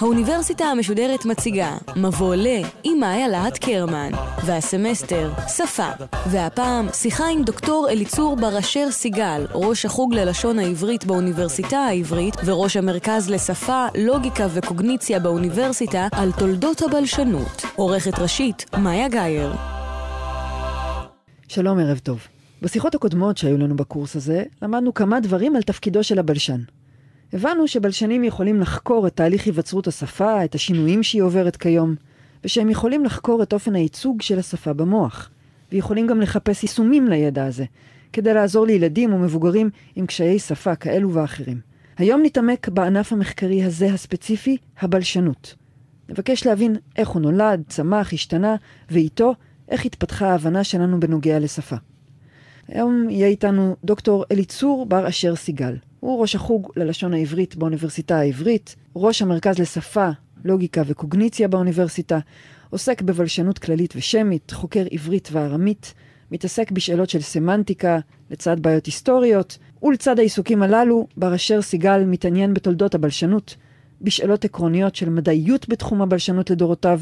האוניברסיטה המשודרת מציגה מבוא ל עם מאיה להט קרמן והסמסטר שפה. והפעם שיחה עם דוקטור אליצור בר אשר סיגל ראש החוג ללשון העברית באוניברסיטה העברית וראש המרכז לשפה, לוגיקה וקוגניציה באוניברסיטה על תולדות הבלשנות. עורכת ראשית מאיה גאייר. שלום, ערב טוב. בשיחות הקודמות שהיו לנו בקורס הזה, למדנו כמה דברים על תפקידו של הבלשן. הבנו שבלשנים יכולים לחקור את תהליך היווצרות השפה, את השינויים שהיא עוברת כיום, ושהם יכולים לחקור את אופן הייצוג של השפה במוח, ויכולים גם לחפש יישומים לידע הזה, כדי לעזור לילדים ומבוגרים עם קשיי שפה כאלו ואחרים. היום נתעמק בענף המחקרי הזה הספציפי, הבלשנות. נבקש להבין איך הוא נולד, צמח, השתנה, ואיתו, איך התפתחה ההבנה שלנו בנוגע לשפה. היום יהיה איתנו דוקטור אליצור בר אשר סיגל. הוא ראש החוג ללשון העברית באוניברסיטה העברית, ראש המרכז לשפה, לוגיקה וקוגניציה באוניברסיטה, עוסק בבלשנות כללית ושמית, חוקר עברית וארמית, מתעסק בשאלות של סמנטיקה לצד בעיות היסטוריות, ולצד העיסוקים הללו, בר אשר סיגל מתעניין בתולדות הבלשנות, בשאלות עקרוניות של מדעיות בתחום הבלשנות לדורותיו,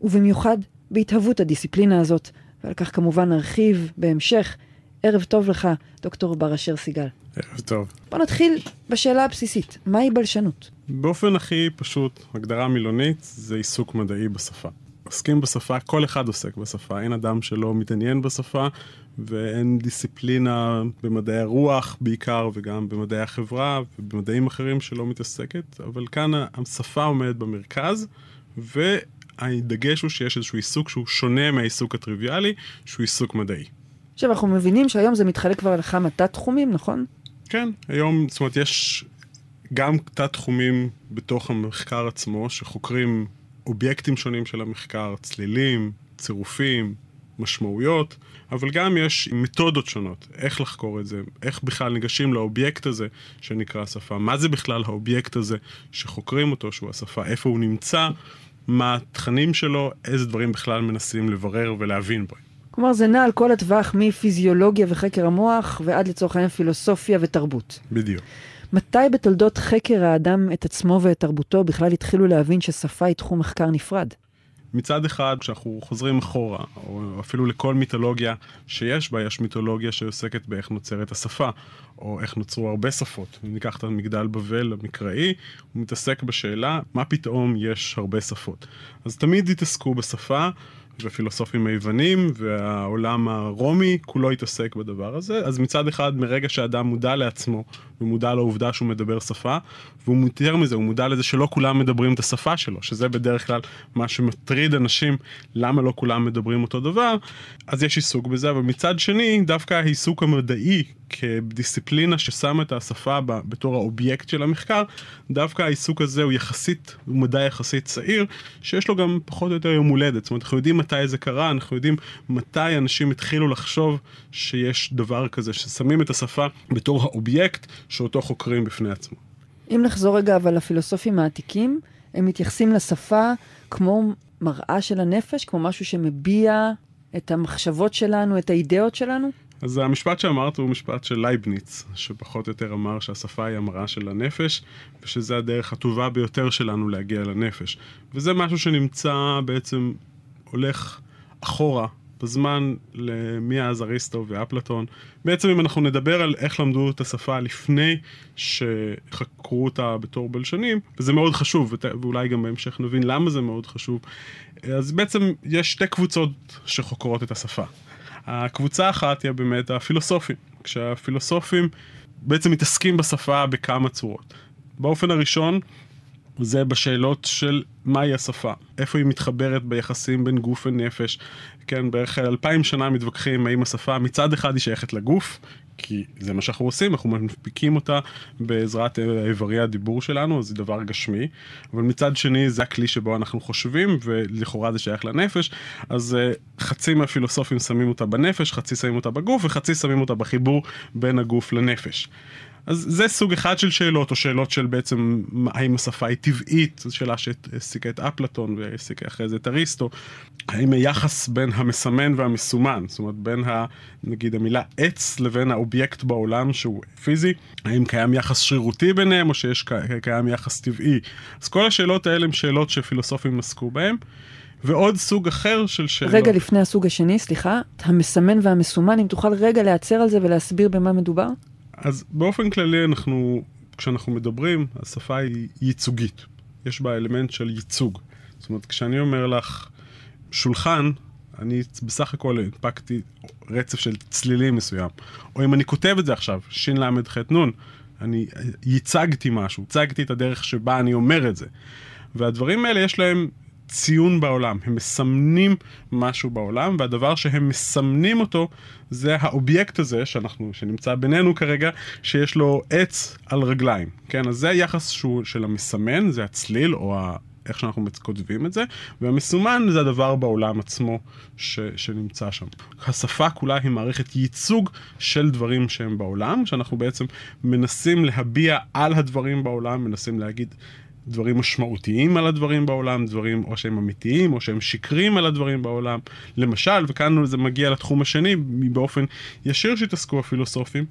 ובמיוחד בהתהוות הדיסציפלינה הזאת, ועל כך כמובן נרחיב בהמשך. ערב טוב לך, דוקטור בר אשר סיגל. ערב טוב. בוא נתחיל בשאלה הבסיסית, מהי בלשנות? באופן הכי פשוט, הגדרה מילונית זה עיסוק מדעי בשפה. עוסקים בשפה, כל אחד עוסק בשפה, אין אדם שלא מתעניין בשפה ואין דיסציפלינה במדעי הרוח בעיקר וגם במדעי החברה ובמדעים אחרים שלא מתעסקת, אבל כאן השפה עומדת במרכז והדגש הוא שיש איזשהו עיסוק שהוא שונה מהעיסוק הטריוויאלי, שהוא עיסוק מדעי. עכשיו, אנחנו מבינים שהיום זה מתחלק כבר לכמה תת-תחומים, נכון? כן, היום, זאת אומרת, יש גם תת-תחומים בתוך המחקר עצמו, שחוקרים אובייקטים שונים של המחקר, צלילים, צירופים, משמעויות, אבל גם יש מתודות שונות, איך לחקור את זה, איך בכלל ניגשים לאובייקט הזה שנקרא שפה, מה זה בכלל האובייקט הזה שחוקרים אותו, שהוא השפה, איפה הוא נמצא, מה התכנים שלו, איזה דברים בכלל מנסים לברר ולהבין בו. כלומר, זה נע על כל הטווח מפיזיולוגיה וחקר המוח ועד לצורך העניין פילוסופיה ותרבות. בדיוק. מתי בתולדות חקר האדם את עצמו ואת תרבותו בכלל התחילו להבין ששפה היא תחום מחקר נפרד? מצד אחד, כשאנחנו חוזרים אחורה, או אפילו לכל מיתולוגיה שיש בה, יש מיתולוגיה שעוסקת באיך נוצרת השפה, או איך נוצרו הרבה שפות. אם ניקח את המגדל בבל המקראי, הוא מתעסק בשאלה, מה פתאום יש הרבה שפות. אז תמיד התעסקו בשפה, והפילוסופים היוונים והעולם הרומי כולו התעסק בדבר הזה. אז מצד אחד, מרגע שאדם מודע לעצמו ומודע לעובדה שהוא מדבר שפה, והוא יותר מזה, הוא מודע לזה שלא כולם מדברים את השפה שלו, שזה בדרך כלל מה שמטריד אנשים, למה לא כולם מדברים אותו דבר, אז יש עיסוק בזה, אבל מצד שני, דווקא העיסוק המדעי כדיסציפלינה ששמה את השפה בתור האובייקט של המחקר, דווקא העיסוק הזה הוא יחסית, הוא מדע יחסית צעיר, שיש לו גם פחות או יותר יום הולדת. זאת אומרת, אנחנו יודעים מתי זה קרה, אנחנו יודעים מתי אנשים התחילו לחשוב שיש דבר כזה, ששמים את השפה בתור האובייקט שאותו חוקרים בפני עצמו. אם נחזור רגע אבל לפילוסופים העתיקים, הם מתייחסים לשפה כמו מראה של הנפש, כמו משהו שמביע את המחשבות שלנו, את האידאות שלנו? אז המשפט שאמרת הוא משפט של לייבניץ, שפחות או יותר אמר שהשפה היא המראה של הנפש, ושזה הדרך הטובה ביותר שלנו להגיע לנפש. וזה משהו שנמצא בעצם, הולך אחורה בזמן מאז אריסטו ואפלטון. בעצם אם אנחנו נדבר על איך למדו את השפה לפני שחקרו אותה בתור בלשנים, וזה מאוד חשוב, ואולי גם בהמשך נבין למה זה מאוד חשוב, אז בעצם יש שתי קבוצות שחוקרות את השפה. הקבוצה האחת היא באמת הפילוסופים, כשהפילוסופים בעצם מתעסקים בשפה בכמה צורות. באופן הראשון, זה בשאלות של מהי השפה, איפה היא מתחברת ביחסים בין גוף ונפש. כן, בערך אלפיים שנה מתווכחים האם השפה מצד אחד היא שייכת לגוף, כי זה מה שאנחנו עושים, אנחנו מנפיקים אותה בעזרת איברי הדיבור שלנו, זה דבר גשמי, אבל מצד שני זה הכלי שבו אנחנו חושבים, ולכאורה זה שייך לנפש, אז אה, חצי מהפילוסופים שמים אותה בנפש, חצי שמים אותה בגוף, וחצי שמים אותה בחיבור בין הגוף לנפש. אז זה סוג אחד של שאלות, או שאלות של בעצם האם השפה היא טבעית, זו שאלה שהעסיקה את אפלטון והעסיקה אחרי זה את אריסטו. האם היחס בין המסמן והמסומן, זאת אומרת בין ה, נגיד המילה עץ לבין האובייקט בעולם שהוא פיזי, האם קיים יחס שרירותי ביניהם או שיש קיים יחס טבעי. אז כל השאלות האלה הן שאלות שפילוסופים עסקו בהן. ועוד סוג אחר של שאלות. רגע לפני הסוג השני, סליחה, המסמן והמסומן, אם תוכל רגע להיעצר על זה ולהסביר במה מדובר? אז באופן כללי אנחנו, כשאנחנו מדברים, השפה היא ייצוגית. יש בה אלמנט של ייצוג. זאת אומרת, כשאני אומר לך שולחן, אני בסך הכל הנפקתי רצף של צלילים מסוים. או אם אני כותב את זה עכשיו, של"ח נ', אני ייצגתי משהו, ייצגתי את הדרך שבה אני אומר את זה. והדברים האלה יש להם ציון בעולם, הם מסמנים משהו בעולם, והדבר שהם מסמנים אותו זה האובייקט הזה שאנחנו, שנמצא בינינו כרגע, שיש לו עץ על רגליים, כן? אז זה היחס שהוא, של המסמן, זה הצליל או ה... איך שאנחנו כותבים את זה, והמסומן זה הדבר בעולם עצמו ש, שנמצא שם. השפה כולה היא מערכת ייצוג של דברים שהם בעולם, שאנחנו בעצם מנסים להביע על הדברים בעולם, מנסים להגיד דברים משמעותיים על הדברים בעולם, דברים או שהם אמיתיים או שהם שקרים על הדברים בעולם. למשל, וכאן זה מגיע לתחום השני באופן ישיר שהתעסקו הפילוסופים,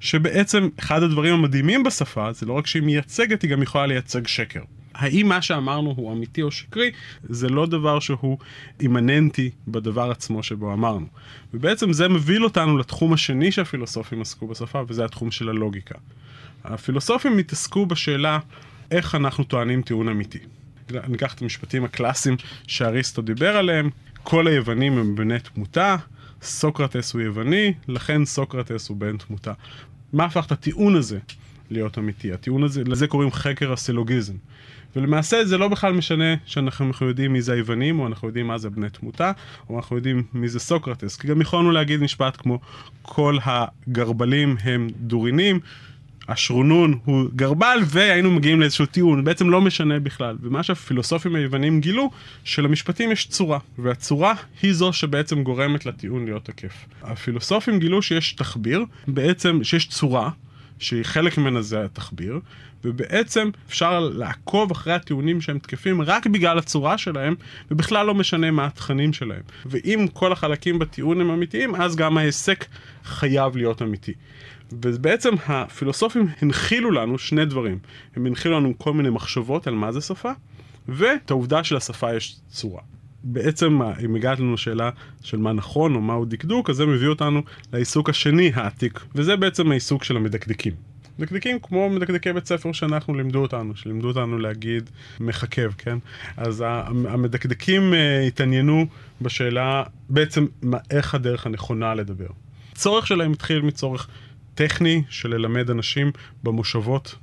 שבעצם אחד הדברים המדהימים בשפה זה לא רק שהיא מייצגת, היא גם יכולה לייצג שקר. האם מה שאמרנו הוא אמיתי או שקרי, זה לא דבר שהוא אימננטי בדבר עצמו שבו אמרנו. ובעצם זה מוביל אותנו לתחום השני שהפילוסופים עסקו בשפה, וזה התחום של הלוגיקה. הפילוסופים התעסקו בשאלה איך אנחנו טוענים טיעון אמיתי. ניקח את המשפטים הקלאסיים שאריסטו דיבר עליהם, כל היוונים הם בני תמותה, סוקרטס הוא יווני, לכן סוקרטס הוא בן תמותה. מה הפך את הטיעון הזה להיות אמיתי? הטיעון הזה, לזה קוראים חקר הסילוגיזם. ולמעשה זה לא בכלל משנה שאנחנו יודעים מי זה היוונים, או אנחנו יודעים מה זה בני תמותה, או אנחנו יודעים מי זה סוקרטס. כי גם יכולנו להגיד משפט כמו כל הגרבלים הם דורינים, השרונון הוא גרבל, והיינו מגיעים לאיזשהו טיעון, בעצם לא משנה בכלל. ומה שהפילוסופים היוונים גילו, שלמשפטים יש צורה, והצורה היא זו שבעצם גורמת לטיעון להיות תקף. הפילוסופים גילו שיש תחביר, בעצם שיש צורה, שהיא חלק ממנה זה התחביר, ובעצם אפשר לעקוב אחרי הטיעונים שהם תקפים רק בגלל הצורה שלהם, ובכלל לא משנה מה התכנים שלהם. ואם כל החלקים בטיעון הם אמיתיים, אז גם ההיסק חייב להיות אמיתי. ובעצם הפילוסופים הנחילו לנו שני דברים. הם הנחילו לנו כל מיני מחשבות על מה זה שפה, ואת העובדה שלשפה יש צורה. בעצם, אם הגעת לנו לשאלה של מה נכון או מהו דקדוק, אז זה מביא אותנו לעיסוק השני העתיק, וזה בעצם העיסוק של המדקדקים. מדקדקים כמו מדקדקי בית ספר שאנחנו לימדו אותנו, שלימדו אותנו להגיד מחכב, כן? אז המדקדקים uh, התעניינו בשאלה בעצם מה, איך הדרך הנכונה לדבר. הצורך שלהם התחיל מצורך טכני של ללמד אנשים במושבות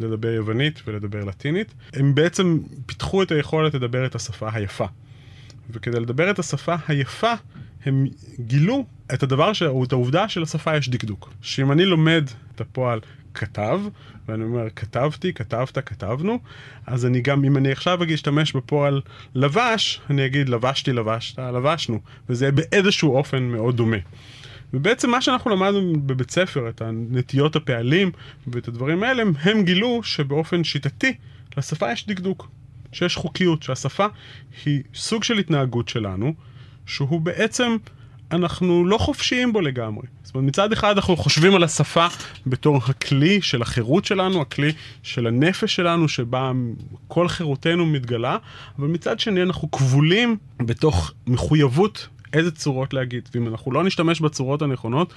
לדבר יוונית ולדבר לטינית. הם בעצם פיתחו את היכולת לדבר את השפה היפה. וכדי לדבר את השפה היפה, הם גילו את הדבר, ש... את העובדה שלשפה יש דקדוק. שאם אני לומד את הפועל כתב, ואני אומר כתבתי, כתבת, כתבנו, אז אני גם, אם אני עכשיו אגיד אשתמש בפועל לבש, אני אגיד לבשתי, לבשת, לבשנו, וזה יהיה באיזשהו אופן מאוד דומה. ובעצם מה שאנחנו למדנו בבית ספר, את הנטיות הפעלים ואת הדברים האלה, הם גילו שבאופן שיטתי לשפה יש דקדוק, שיש חוקיות, שהשפה היא סוג של התנהגות שלנו, שהוא בעצם, אנחנו לא חופשיים בו לגמרי. זאת אומרת, מצד אחד אנחנו חושבים על השפה בתור הכלי של החירות שלנו, הכלי של הנפש שלנו, שבה כל חירותנו מתגלה, אבל מצד שני אנחנו כבולים בתוך מחויבות איזה צורות להגיד, ואם אנחנו לא נשתמש בצורות הנכונות,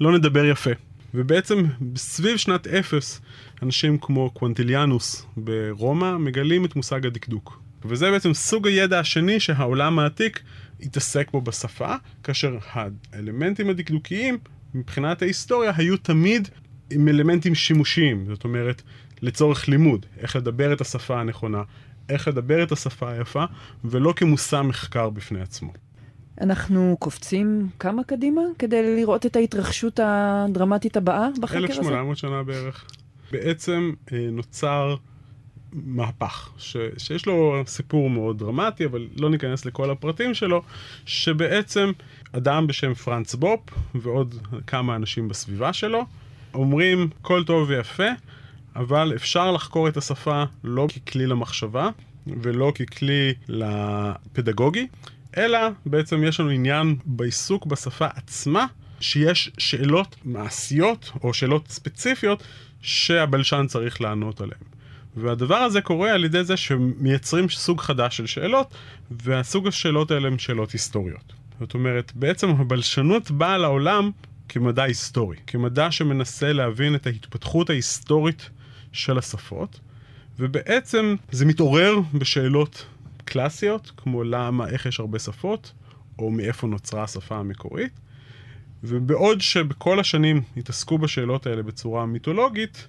לא נדבר יפה. ובעצם סביב שנת אפס, אנשים כמו קוונטיליאנוס ברומא מגלים את מושג הדקדוק. וזה בעצם סוג הידע השני שהעולם העתיק התעסק בו בשפה, כאשר האלמנטים הדקדוקיים מבחינת ההיסטוריה היו תמיד עם אלמנטים שימושיים, זאת אומרת, לצורך לימוד, איך לדבר את השפה הנכונה, איך לדבר את השפה היפה, ולא כמושא מחקר בפני עצמו. אנחנו קופצים כמה קדימה כדי לראות את ההתרחשות הדרמטית הבאה בחקר 1800 הזה? 1800 שנה בערך. בעצם אה, נוצר מהפך, ש, שיש לו סיפור מאוד דרמטי, אבל לא ניכנס לכל הפרטים שלו, שבעצם אדם בשם פרנץ בופ ועוד כמה אנשים בסביבה שלו, אומרים, כל טוב ויפה, אבל אפשר לחקור את השפה לא ככלי למחשבה ולא ככלי לפדגוגי, אלא בעצם יש לנו עניין בעיסוק בשפה עצמה, שיש שאלות מעשיות או שאלות ספציפיות שהבלשן צריך לענות עליהן. והדבר הזה קורה על ידי זה שמייצרים סוג חדש של שאלות, והסוג השאלות האלה הן שאלות היסטוריות. זאת אומרת, בעצם הבלשנות באה לעולם כמדע היסטורי, כמדע שמנסה להבין את ההתפתחות ההיסטורית של השפות, ובעצם זה מתעורר בשאלות קלאסיות, כמו למה, איך יש הרבה שפות, או מאיפה נוצרה השפה המקורית. ובעוד שבכל השנים התעסקו בשאלות האלה בצורה מיתולוגית,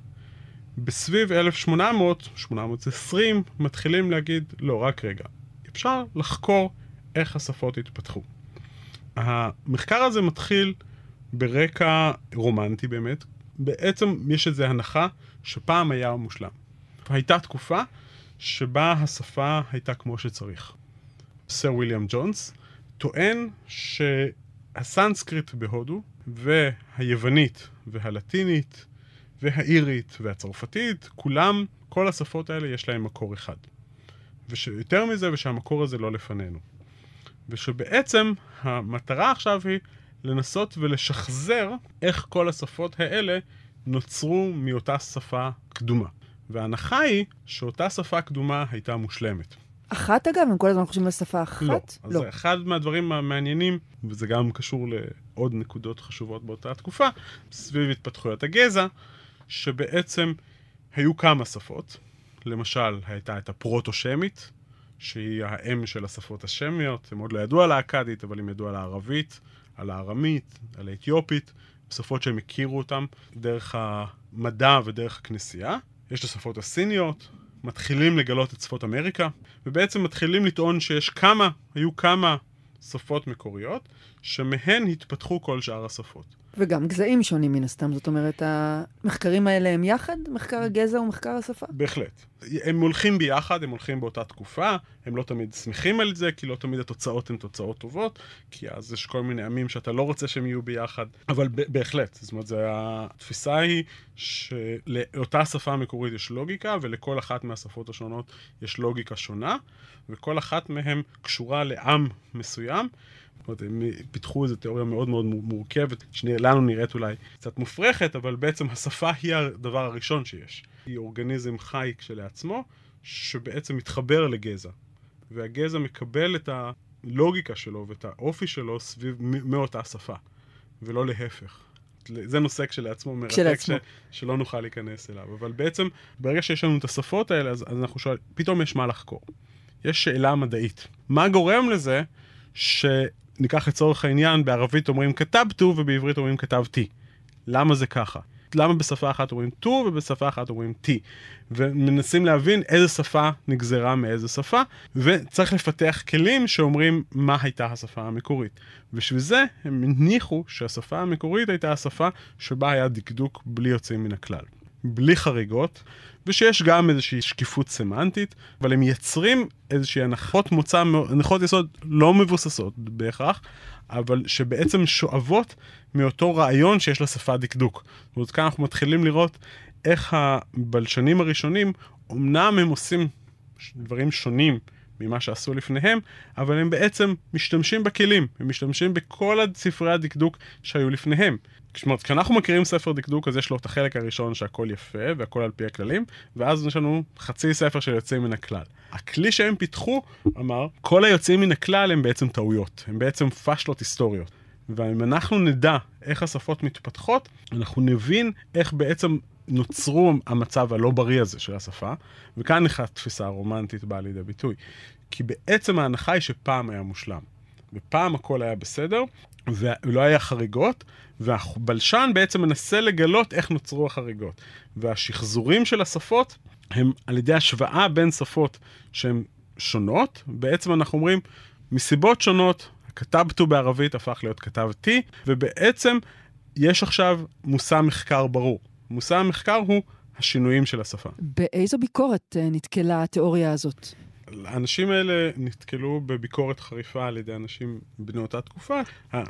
בסביב 1800, 820, מתחילים להגיד, לא, רק רגע, אפשר לחקור איך השפות התפתחו. המחקר הזה מתחיל ברקע רומנטי באמת. בעצם יש איזו הנחה שפעם היה מושלם. הייתה תקופה שבה השפה הייתה כמו שצריך. סר ויליאם ג'ונס טוען שהסנסקריט בהודו והיוונית והלטינית והאירית והצרפתית, כולם, כל השפות האלה יש להם מקור אחד. ויותר מזה, ושהמקור הזה לא לפנינו. ושבעצם המטרה עכשיו היא לנסות ולשחזר איך כל השפות האלה נוצרו מאותה שפה קדומה. וההנחה היא שאותה שפה קדומה הייתה מושלמת. אחת אגב? הם כל הזמן חושבים על שפה אחת? לא. אז לא. אחד מהדברים המעניינים, וזה גם קשור לעוד נקודות חשובות באותה תקופה, סביב התפתחויות הגזע, שבעצם היו כמה שפות. למשל, הייתה את הפרוטו-שמית, שהיא האם של השפות השמיות. הם עוד לא ידעו על האכדית, אבל הם ידעו על הערבית, על הארמית, על האתיופית, שפות שהם הכירו אותן דרך המדע ודרך הכנסייה. יש את השפות הסיניות, מתחילים לגלות את שפות אמריקה, ובעצם מתחילים לטעון שיש כמה, היו כמה שפות מקוריות, שמהן התפתחו כל שאר השפות. וגם גזעים שונים מן הסתם, זאת אומרת, המחקרים האלה הם יחד? מחקר הגזע ומחקר השפה? בהחלט. הם הולכים ביחד, הם הולכים באותה תקופה, הם לא תמיד שמחים על זה, כי לא תמיד התוצאות הן תוצאות טובות, כי אז יש כל מיני עמים שאתה לא רוצה שהם יהיו ביחד, אבל בהחלט, זאת אומרת, זה התפיסה היא שלאותה שפה מקורית יש לוגיקה, ולכל אחת מהשפות השונות יש לוגיקה שונה, וכל אחת מהן קשורה לעם מסוים. זאת אומרת, הם פיתחו איזו תיאוריה מאוד מאוד מורכבת, שלנו נראית אולי קצת מופרכת, אבל בעצם השפה היא הדבר הראשון שיש. היא אורגניזם חי כשלעצמו, שבעצם מתחבר לגזע. והגזע מקבל את הלוגיקה שלו ואת האופי שלו סביב, מאותה שפה, ולא להפך. זה נושא כשלעצמו מרתק ש, שלא נוכל להיכנס אליו. אבל בעצם, ברגע שיש לנו את השפות האלה, אז, אז אנחנו שואלים, פתאום יש מה לחקור. יש שאלה מדעית. מה גורם לזה ש... ניקח לצורך העניין, בערבית אומרים כתבתו ובעברית אומרים כתבתי. למה זה ככה? למה בשפה אחת אומרים טו ובשפה אחת אומרים טי? ומנסים להבין איזה שפה נגזרה מאיזה שפה, וצריך לפתח כלים שאומרים מה הייתה השפה המקורית. בשביל זה הם הניחו שהשפה המקורית הייתה השפה שבה היה דקדוק בלי יוצאים מן הכלל. בלי חריגות, ושיש גם איזושהי שקיפות סמנטית, אבל הם מייצרים איזושהי הנחות מוצא, הנחות יסוד לא מבוססות בהכרח, אבל שבעצם שואבות מאותו רעיון שיש לשפה דקדוק. זאת אומרת, כאן אנחנו מתחילים לראות איך הבלשנים הראשונים, אמנם הם עושים דברים שונים ממה שעשו לפניהם, אבל הם בעצם משתמשים בכלים, הם משתמשים בכל ספרי הדקדוק שהיו לפניהם. זאת כשאנחנו מכירים ספר דקדוק, אז יש לו את החלק הראשון שהכל יפה והכל על פי הכללים, ואז יש לנו חצי ספר של יוצאים מן הכלל. הכלי שהם פיתחו, אמר, כל היוצאים מן הכלל הם בעצם טעויות, הם בעצם פשלות היסטוריות. ואם אנחנו נדע איך השפות מתפתחות, אנחנו נבין איך בעצם נוצרו המצב הלא בריא הזה של השפה, וכאן איך התפיסה הרומנטית באה לידי ביטוי. כי בעצם ההנחה היא שפעם היה מושלם. ופעם הכל היה בסדר, ולא היה חריגות, והבלשן בעצם מנסה לגלות איך נוצרו החריגות. והשחזורים של השפות הם על ידי השוואה בין שפות שהן שונות, בעצם אנחנו אומרים, מסיבות שונות, כתבתו בערבית הפך להיות כתבתי, ובעצם יש עכשיו מושא מחקר ברור. מושא המחקר הוא השינויים של השפה. באיזו ביקורת אה, נתקלה התיאוריה הזאת? האנשים האלה נתקלו בביקורת חריפה על ידי אנשים בני אותה תקופה,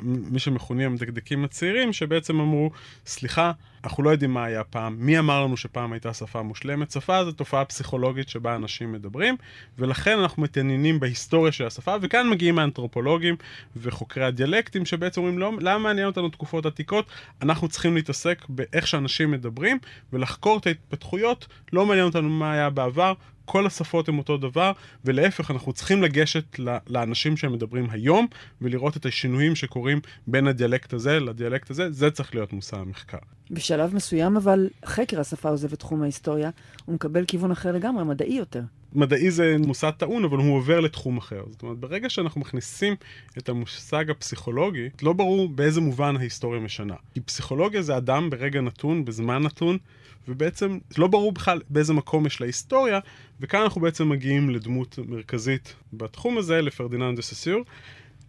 מי שמכונים המדקדקים הצעירים, שבעצם אמרו, סליחה, אנחנו לא יודעים מה היה פעם, מי אמר לנו שפעם הייתה שפה מושלמת? שפה זו תופעה פסיכולוגית שבה אנשים מדברים, ולכן אנחנו מתעניינים בהיסטוריה של השפה, וכאן מגיעים האנתרופולוגים וחוקרי הדיאלקטים, שבעצם אומרים, לא, למה מעניין אותנו תקופות עתיקות? אנחנו צריכים להתעסק באיך שאנשים מדברים, ולחקור את ההתפתחויות, לא מעניין אותנו מה היה בעבר, כל השפות הן אותו דבר, ולהפך, אנחנו צריכים לגשת לאנשים שהם מדברים היום, ולראות את השינויים שקורים בין הדיאלקט הזה לדיאלקט הזה, זה צריך להיות מושא המחקר. בשלב מסוים, אבל חקר השפה עוזב את תחום ההיסטוריה, הוא מקבל כיוון אחר לגמרי, מדעי יותר. מדעי זה מושג טעון, אבל הוא עובר לתחום אחר. זאת אומרת, ברגע שאנחנו מכניסים את המושג הפסיכולוגי, לא ברור באיזה מובן ההיסטוריה משנה. כי פסיכולוגיה זה אדם ברגע נתון, בזמן נתון, ובעצם לא ברור בכלל באיזה מקום יש להיסטוריה, וכאן אנחנו בעצם מגיעים לדמות מרכזית בתחום הזה, לפרדיננד דה ססיור,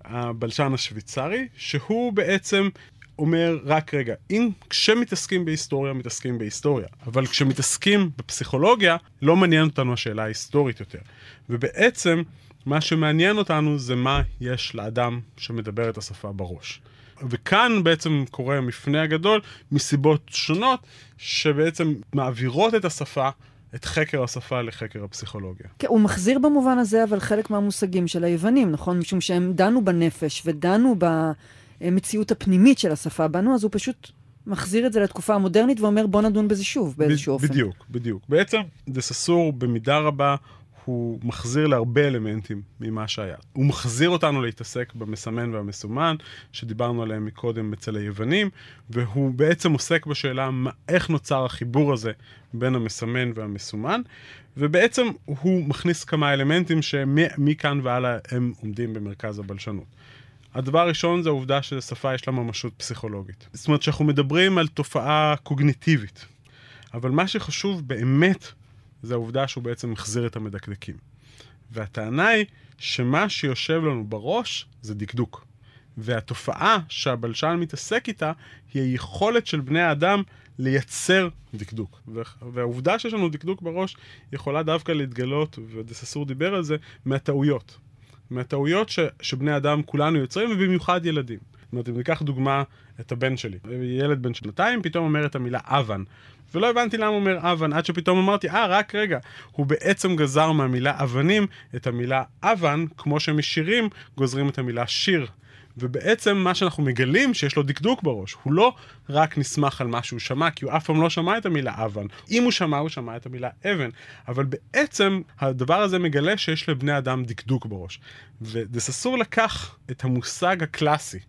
הבלשן השוויצרי, שהוא בעצם אומר, רק רגע, אם כשמתעסקים בהיסטוריה, מתעסקים בהיסטוריה, אבל כשמתעסקים בפסיכולוגיה, לא מעניין אותנו השאלה ההיסטורית יותר. ובעצם, מה שמעניין אותנו זה מה יש לאדם שמדבר את השפה בראש. וכאן בעצם קורה המפנה הגדול מסיבות שונות, שבעצם מעבירות את השפה את חקר השפה לחקר הפסיכולוגיה. כן, הוא מחזיר במובן הזה אבל חלק מהמושגים של היוונים, נכון? משום שהם דנו בנפש ודנו במציאות הפנימית של השפה בנו, אז הוא פשוט מחזיר את זה לתקופה המודרנית ואומר בוא נדון בזה שוב באיזשהו אופן. בדיוק, בדיוק. בעצם דססור במידה רבה הוא מחזיר להרבה אלמנטים ממה שהיה. הוא מחזיר אותנו להתעסק במסמן והמסומן, שדיברנו עליהם מקודם אצל היוונים, והוא בעצם עוסק בשאלה מה, איך נוצר החיבור הזה בין המסמן והמסומן, ובעצם הוא מכניס כמה אלמנטים שמכאן והלאה הם עומדים במרכז הבלשנות. הדבר הראשון זה העובדה שלשפה יש לה ממשות פסיכולוגית. זאת אומרת שאנחנו מדברים על תופעה קוגניטיבית, אבל מה שחשוב באמת זה העובדה שהוא בעצם מחזיר את המדקדקים. והטענה היא שמה שיושב לנו בראש זה דקדוק. והתופעה שהבלשן מתעסק איתה היא היכולת של בני האדם לייצר דקדוק. והעובדה שיש לנו דקדוק בראש יכולה דווקא להתגלות, ודססור דיבר על זה, מהטעויות. מהטעויות ש, שבני אדם כולנו יוצרים, ובמיוחד ילדים. זאת אומרת, אם ניקח דוגמה את הבן שלי, ילד בן שנתיים פתאום אומר את המילה אבן. ולא הבנתי למה הוא אומר אבן, עד שפתאום אמרתי, אה, רק רגע, הוא בעצם גזר מהמילה אבנים את המילה אבן, כמו שמשירים גוזרים את המילה שיר. ובעצם מה שאנחנו מגלים שיש לו דקדוק בראש, הוא לא רק נסמך על מה שהוא שמע, כי הוא אף פעם לא שמע את המילה אבן. אם הוא שמע, הוא שמע את המילה אבן. אבל בעצם הדבר הזה מגלה שיש לבני אדם דקדוק בראש. ודססור לקח את המושג הקלאסי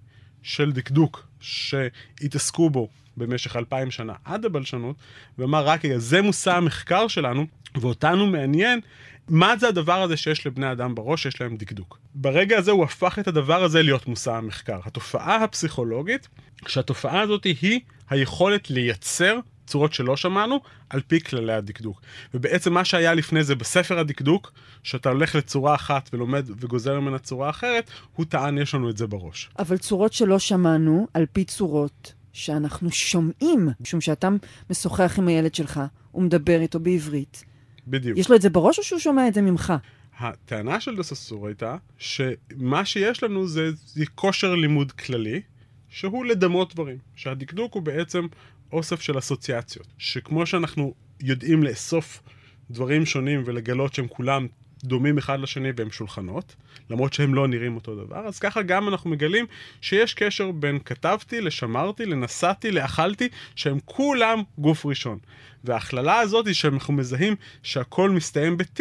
של דקדוק שהתעסקו בו במשך אלפיים שנה עד הבלשנות, ואמר רק רגע, זה מושא המחקר שלנו, ואותנו מעניין מה זה הדבר הזה שיש לבני אדם בראש, שיש להם דקדוק. ברגע הזה הוא הפך את הדבר הזה להיות מושא המחקר. התופעה הפסיכולוגית, שהתופעה הזאת היא היכולת לייצר צורות שלא שמענו, על פי כללי הדקדוק. ובעצם מה שהיה לפני זה בספר הדקדוק, שאתה הולך לצורה אחת ולומד וגוזר ממנה צורה אחרת, הוא טען, יש לנו את זה בראש. אבל צורות שלא שמענו, על פי צורות שאנחנו שומעים, משום שאתה משוחח עם הילד שלך, הוא מדבר איתו בעברית. בדיוק. יש לו את זה בראש או שהוא שומע את זה ממך? הטענה של דססור הייתה שמה שיש לנו זה, זה כושר לימוד כללי, שהוא לדמות דברים. שהדקדוק הוא בעצם אוסף של אסוציאציות. שכמו שאנחנו יודעים לאסוף דברים שונים ולגלות שהם כולם דומים אחד לשני והם שולחנות, למרות שהם לא נראים אותו דבר, אז ככה גם אנחנו מגלים שיש קשר בין כתבתי לשמרתי, לנסעתי, לאכלתי, שהם כולם גוף ראשון. וההכללה הזאת היא שאנחנו מזהים שהכל מסתיים ב-T,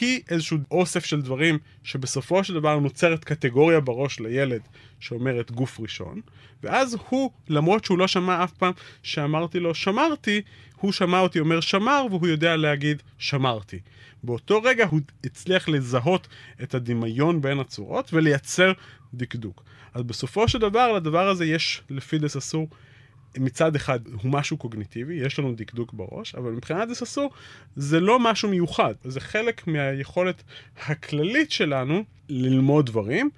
היא איזשהו אוסף של דברים שבסופו של דבר נוצרת קטגוריה בראש לילד שאומרת גוף ראשון, ואז הוא, למרות שהוא לא שמע אף פעם שאמרתי לו שמרתי, הוא שמע אותי אומר שמר והוא יודע להגיד שמרתי. באותו רגע הוא הצליח לזהות את הדמיון בין הצורות ולייצר דקדוק. אז בסופו של דבר, לדבר הזה יש, לפי דס אסור, מצד אחד הוא משהו קוגניטיבי, יש לנו דקדוק בראש, אבל מבחינת דס אסור זה לא משהו מיוחד, זה חלק מהיכולת הכללית שלנו ללמוד דברים.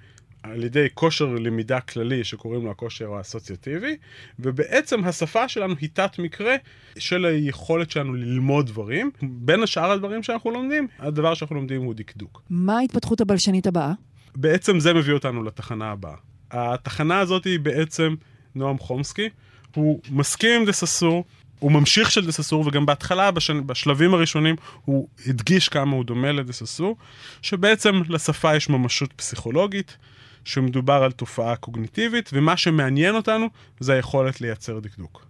על ידי כושר למידה כללי שקוראים לו הכושר האסוציאטיבי, ובעצם השפה שלנו היא תת מקרה של היכולת שלנו ללמוד דברים. בין השאר הדברים שאנחנו לומדים, הדבר שאנחנו לומדים הוא דקדוק. מה ההתפתחות הבלשנית הבאה? בעצם זה מביא אותנו לתחנה הבאה. התחנה הזאת היא בעצם נועם חומסקי, הוא מסכים עם דה ססור, הוא ממשיך של דה ססור, וגם בהתחלה, בש... בשלבים הראשונים, הוא הדגיש כמה הוא דומה לדה ססור, שבעצם לשפה יש ממשות פסיכולוגית, שמדובר על תופעה קוגניטיבית, ומה שמעניין אותנו זה היכולת לייצר דקדוק.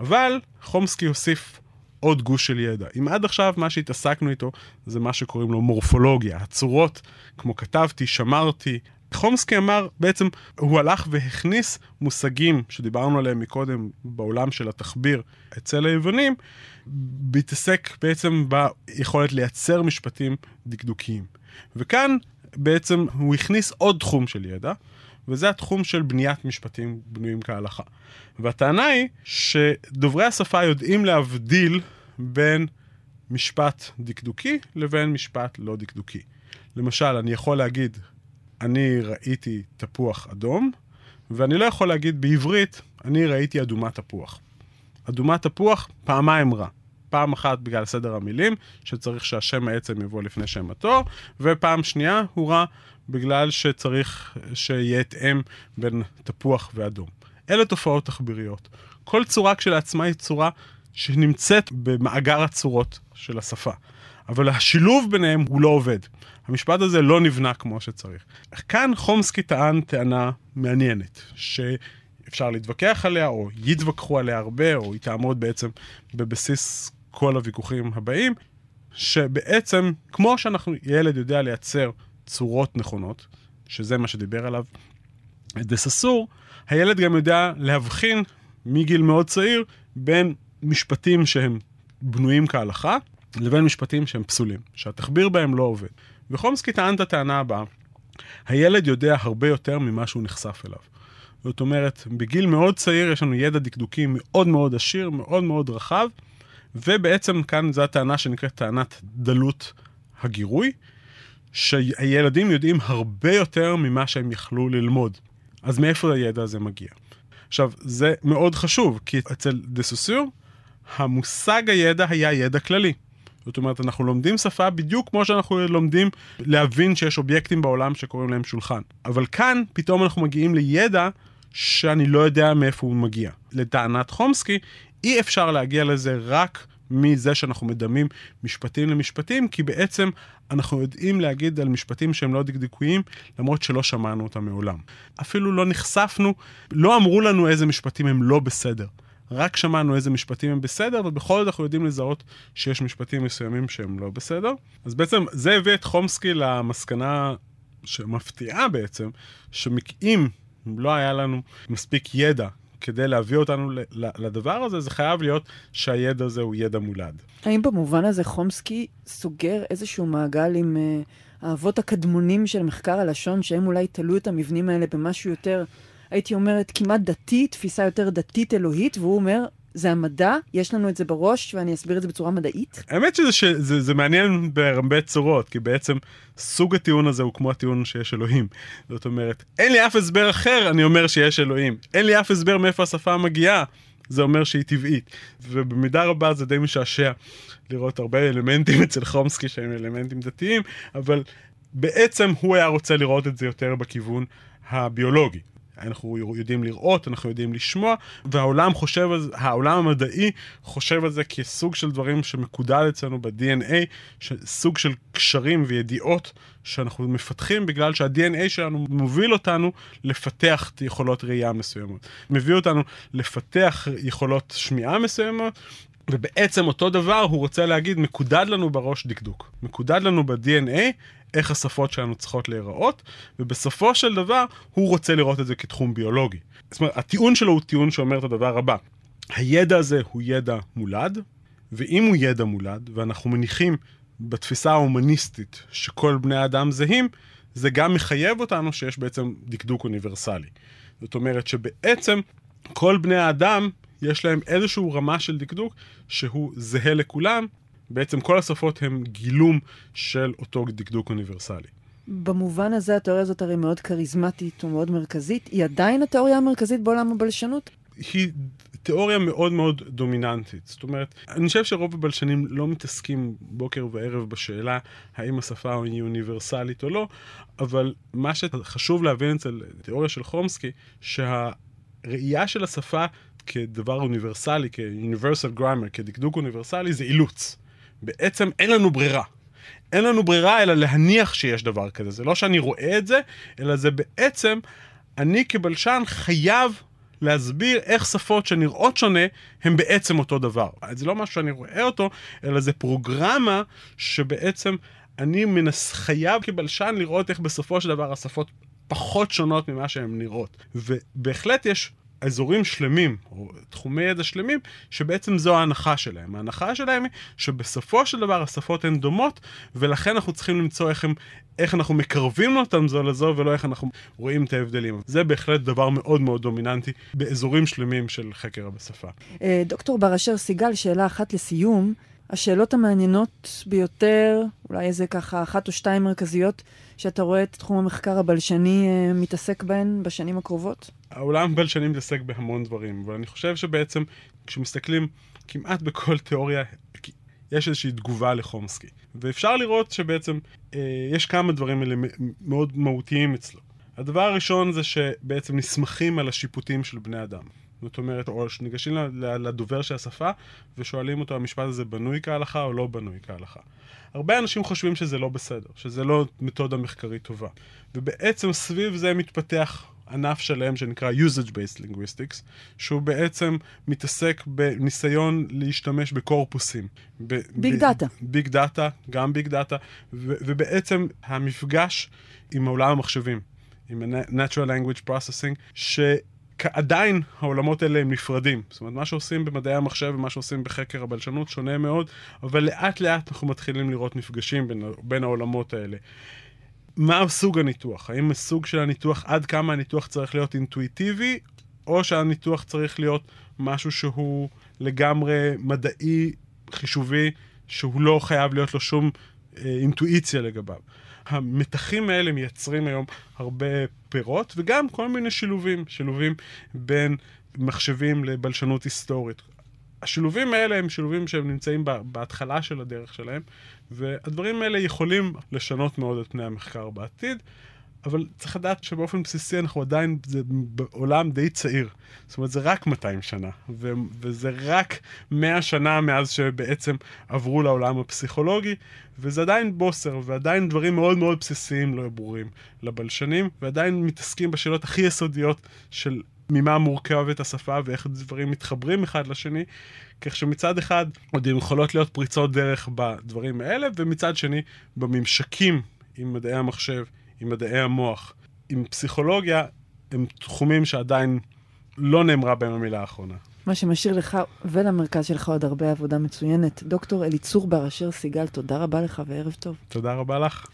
אבל חומסקי הוסיף עוד גוש של ידע. אם עד עכשיו מה שהתעסקנו איתו זה מה שקוראים לו מורפולוגיה, הצורות, כמו כתבתי, שמרתי. חומסקי אמר, בעצם הוא הלך והכניס מושגים שדיברנו עליהם מקודם בעולם של התחביר אצל היוונים, בהתעסק בעצם ביכולת לייצר משפטים דקדוקיים. וכאן בעצם הוא הכניס עוד תחום של ידע, וזה התחום של בניית משפטים בנויים כהלכה. והטענה היא שדוברי השפה יודעים להבדיל בין משפט דקדוקי לבין משפט לא דקדוקי. למשל, אני יכול להגיד, אני ראיתי תפוח אדום, ואני לא יכול להגיד בעברית, אני ראיתי אדומת תפוח. אדומת תפוח, פעמיים רע. פעם אחת בגלל סדר המילים, שצריך שהשם העצם יבוא לפני שם התואר, ופעם שנייה הוא רע בגלל שצריך שיהיה התאם בין תפוח ואדום. אלה תופעות תחביריות. כל צורה כשלעצמה היא צורה שנמצאת במאגר הצורות של השפה. אבל השילוב ביניהם הוא לא עובד. המשפט הזה לא נבנה כמו שצריך. כאן חומסקי טען טענה מעניינת, שאפשר להתווכח עליה, או יתווכחו עליה הרבה, או היא תעמוד בעצם בבסיס כל הוויכוחים הבאים, שבעצם, כמו שאנחנו, ילד יודע לייצר צורות נכונות, שזה מה שדיבר עליו דה ססור, הילד גם יודע להבחין מגיל מאוד צעיר בין משפטים שהם בנויים כהלכה, לבין משפטים שהם פסולים, שהתחביר בהם לא עובד. וחומסקי טען את הטענה הבאה, הילד יודע הרבה יותר ממה שהוא נחשף אליו. זאת אומרת, בגיל מאוד צעיר יש לנו ידע דקדוקי מאוד מאוד עשיר, מאוד מאוד רחב, ובעצם כאן זו הטענה שנקראת טענת דלות הגירוי, שהילדים יודעים הרבה יותר ממה שהם יכלו ללמוד. אז מאיפה הידע הזה מגיע? עכשיו, זה מאוד חשוב, כי אצל דה סוסיור, המושג הידע היה ידע כללי. זאת אומרת, אנחנו לומדים שפה בדיוק כמו שאנחנו לומדים להבין שיש אובייקטים בעולם שקוראים להם שולחן. אבל כאן, פתאום אנחנו מגיעים לידע שאני לא יודע מאיפה הוא מגיע. לטענת חומסקי, אי אפשר להגיע לזה רק מזה שאנחנו מדמים משפטים למשפטים, כי בעצם אנחנו יודעים להגיד על משפטים שהם לא דקדקויים, למרות שלא שמענו אותם מעולם. אפילו לא נחשפנו, לא אמרו לנו איזה משפטים הם לא בסדר. רק שמענו איזה משפטים הם בסדר, ובכל זאת אנחנו יודעים לזהות שיש משפטים מסוימים שהם לא בסדר. אז בעצם זה הביא את חומסקי למסקנה שמפתיעה בעצם, שאם לא היה לנו מספיק ידע כדי להביא אותנו לדבר הזה, זה חייב להיות שהידע הזה הוא ידע מולד. האם במובן הזה חומסקי סוגר איזשהו מעגל עם uh, האבות הקדמונים של מחקר הלשון, שהם אולי תלו את המבנים האלה במשהו יותר, הייתי אומרת, כמעט דתי, תפיסה יותר דתית אלוהית, והוא אומר, זה המדע, יש לנו את זה בראש, ואני אסביר את זה בצורה מדעית? האמת שזה ש... זה, זה מעניין בהרבה צורות, כי בעצם סוג הטיעון הזה הוא כמו הטיעון שיש אלוהים. זאת אומרת, אין לי אף הסבר אחר, אני אומר שיש אלוהים. אין לי אף הסבר מאיפה השפה מגיעה, זה אומר שהיא טבעית. ובמידה רבה זה די משעשע לראות הרבה אלמנטים אצל חומסקי שהם אלמנטים דתיים, אבל בעצם הוא היה רוצה לראות את זה יותר בכיוון הביולוגי. אנחנו יודעים לראות, אנחנו יודעים לשמוע, והעולם חושב על זה, העולם המדעי חושב על זה כסוג של דברים שמקודד אצלנו ב-DNA, סוג של קשרים וידיעות שאנחנו מפתחים בגלל שה-DNA שלנו מוביל אותנו לפתח יכולות ראייה מסוימות. מביא אותנו לפתח יכולות שמיעה מסוימות, ובעצם אותו דבר הוא רוצה להגיד, מקודד לנו בראש דקדוק. מקודד לנו ב-DNA איך השפות שלנו צריכות להיראות, ובסופו של דבר הוא רוצה לראות את זה כתחום ביולוגי. זאת אומרת, הטיעון שלו הוא טיעון שאומר את הדבר הבא, הידע הזה הוא ידע מולד, ואם הוא ידע מולד, ואנחנו מניחים בתפיסה ההומניסטית שכל בני האדם זהים, זה גם מחייב אותנו שיש בעצם דקדוק אוניברסלי. זאת אומרת שבעצם כל בני האדם יש להם איזושהי רמה של דקדוק שהוא זהה לכולם, בעצם כל השפות הן גילום של אותו דקדוק אוניברסלי. במובן הזה התיאוריה הזאת הרי מאוד כריזמטית ומאוד מרכזית. היא עדיין התיאוריה המרכזית בעולם הבלשנות? היא תיאוריה מאוד מאוד דומיננטית. זאת אומרת, אני חושב שרוב הבלשנים לא מתעסקים בוקר וערב בשאלה האם השפה היא אוניברסלית או לא, אבל מה שחשוב להבין אצל תיאוריה של חומסקי, שהראייה של השפה כדבר אוניברסלי, כ-universal grammar, כדקדוק אוניברסלי, זה אילוץ. בעצם אין לנו ברירה. אין לנו ברירה אלא להניח שיש דבר כזה. זה לא שאני רואה את זה, אלא זה בעצם, אני כבלשן חייב להסביר איך שפות שנראות שונה, הן בעצם אותו דבר. זה לא משהו שאני רואה אותו, אלא זה פרוגרמה שבעצם אני מנס... חייב כבלשן לראות איך בסופו של דבר השפות פחות שונות ממה שהן נראות. ובהחלט יש אזורים שלמים, או תחומי ידע שלמים, שבעצם זו ההנחה שלהם. ההנחה שלהם היא שבסופו של דבר השפות הן דומות, ולכן אנחנו צריכים למצוא איך, הם, איך אנחנו מקרבים אותם זו לזו, ולא איך אנחנו רואים את ההבדלים. זה בהחלט דבר מאוד מאוד דומיננטי באזורים שלמים של חקר בשפה. אה, דוקטור בר אשר סיגל, שאלה אחת לסיום. השאלות המעניינות ביותר, אולי איזה ככה אחת או שתיים מרכזיות, שאתה רואה את תחום המחקר הבלשני אה, מתעסק בהן בשנים הקרובות? העולם בלשני מתעסק בהמון דברים, ואני חושב שבעצם כשמסתכלים כמעט בכל תיאוריה, יש איזושהי תגובה לחומסקי. ואפשר לראות שבעצם אה, יש כמה דברים אלה מאוד מהותיים אצלו. הדבר הראשון זה שבעצם נסמכים על השיפוטים של בני אדם. זאת אומרת, או שניגשים לדובר של השפה ושואלים אותו, המשפט הזה בנוי כהלכה או לא בנוי כהלכה. הרבה אנשים חושבים שזה לא בסדר, שזה לא מתודה מחקרית טובה. ובעצם סביב זה מתפתח ענף שלם שנקרא usage-based linguistics, שהוא בעצם מתעסק בניסיון להשתמש בקורפוסים. Big data. Big data, גם big data, ובעצם המפגש עם העולם המחשבים, עם ה-Natural Language Processing, ש... עדיין העולמות האלה הם נפרדים. זאת אומרת, מה שעושים במדעי המחשב ומה שעושים בחקר הבלשנות שונה מאוד, אבל לאט לאט אנחנו מתחילים לראות מפגשים בין, בין העולמות האלה. מה סוג הניתוח? האם הסוג של הניתוח, עד כמה הניתוח צריך להיות אינטואיטיבי, או שהניתוח צריך להיות משהו שהוא לגמרי מדעי, חישובי, שהוא לא חייב להיות לו שום אינטואיציה לגביו. המתחים האלה מייצרים היום הרבה פירות, וגם כל מיני שילובים, שילובים בין מחשבים לבלשנות היסטורית. השילובים האלה הם שילובים שהם נמצאים בהתחלה של הדרך שלהם, והדברים האלה יכולים לשנות מאוד את פני המחקר בעתיד. אבל צריך לדעת שבאופן בסיסי אנחנו עדיין, זה בעולם די צעיר. זאת אומרת, זה רק 200 שנה, ו- וזה רק 100 שנה מאז שבעצם עברו לעולם הפסיכולוגי, וזה עדיין בוסר, ועדיין דברים מאוד מאוד בסיסיים לא ברורים לבלשנים, ועדיין מתעסקים בשאלות הכי יסודיות של ממה מורכבת השפה ואיך דברים מתחברים אחד לשני, כך שמצד אחד עוד יכולות להיות פריצות דרך בדברים האלה, ומצד שני בממשקים עם מדעי המחשב. עם מדעי המוח, עם פסיכולוגיה, הם תחומים שעדיין לא נאמרה בהם המילה האחרונה. מה שמשאיר לך ולמרכז שלך עוד הרבה עבודה מצוינת. דוקטור אליצור בר אשר סיגל, תודה רבה לך וערב טוב. תודה רבה לך.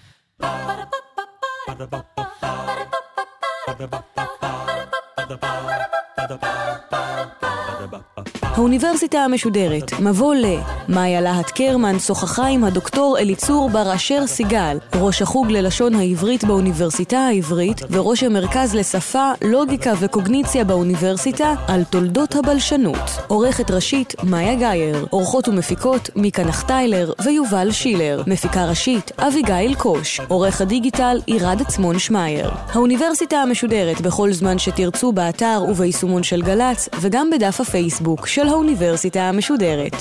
Ba-da-ba-ba-ba האוניברסיטה המשודרת, מבוא ל... מאיה להט קרמן שוחחה עם הדוקטור אליצור בר אשר סיגל, ראש החוג ללשון העברית באוניברסיטה העברית וראש המרכז לשפה, לוגיקה וקוגניציה באוניברסיטה על תולדות הבלשנות. עורכת ראשית, מאיה גאייר. עורכות ומפיקות, מיקה נחטיילר ויובל שילר. מפיקה ראשית, אביגיל קוש. עורך הדיגיטל, עירד עצמון שמייר. האוניברסיטה המשודרת בכל זמן שתרצו באתר וביישומון של גל"צ וגם בדף הפייסבוק של האוניברסיטה המשודרת.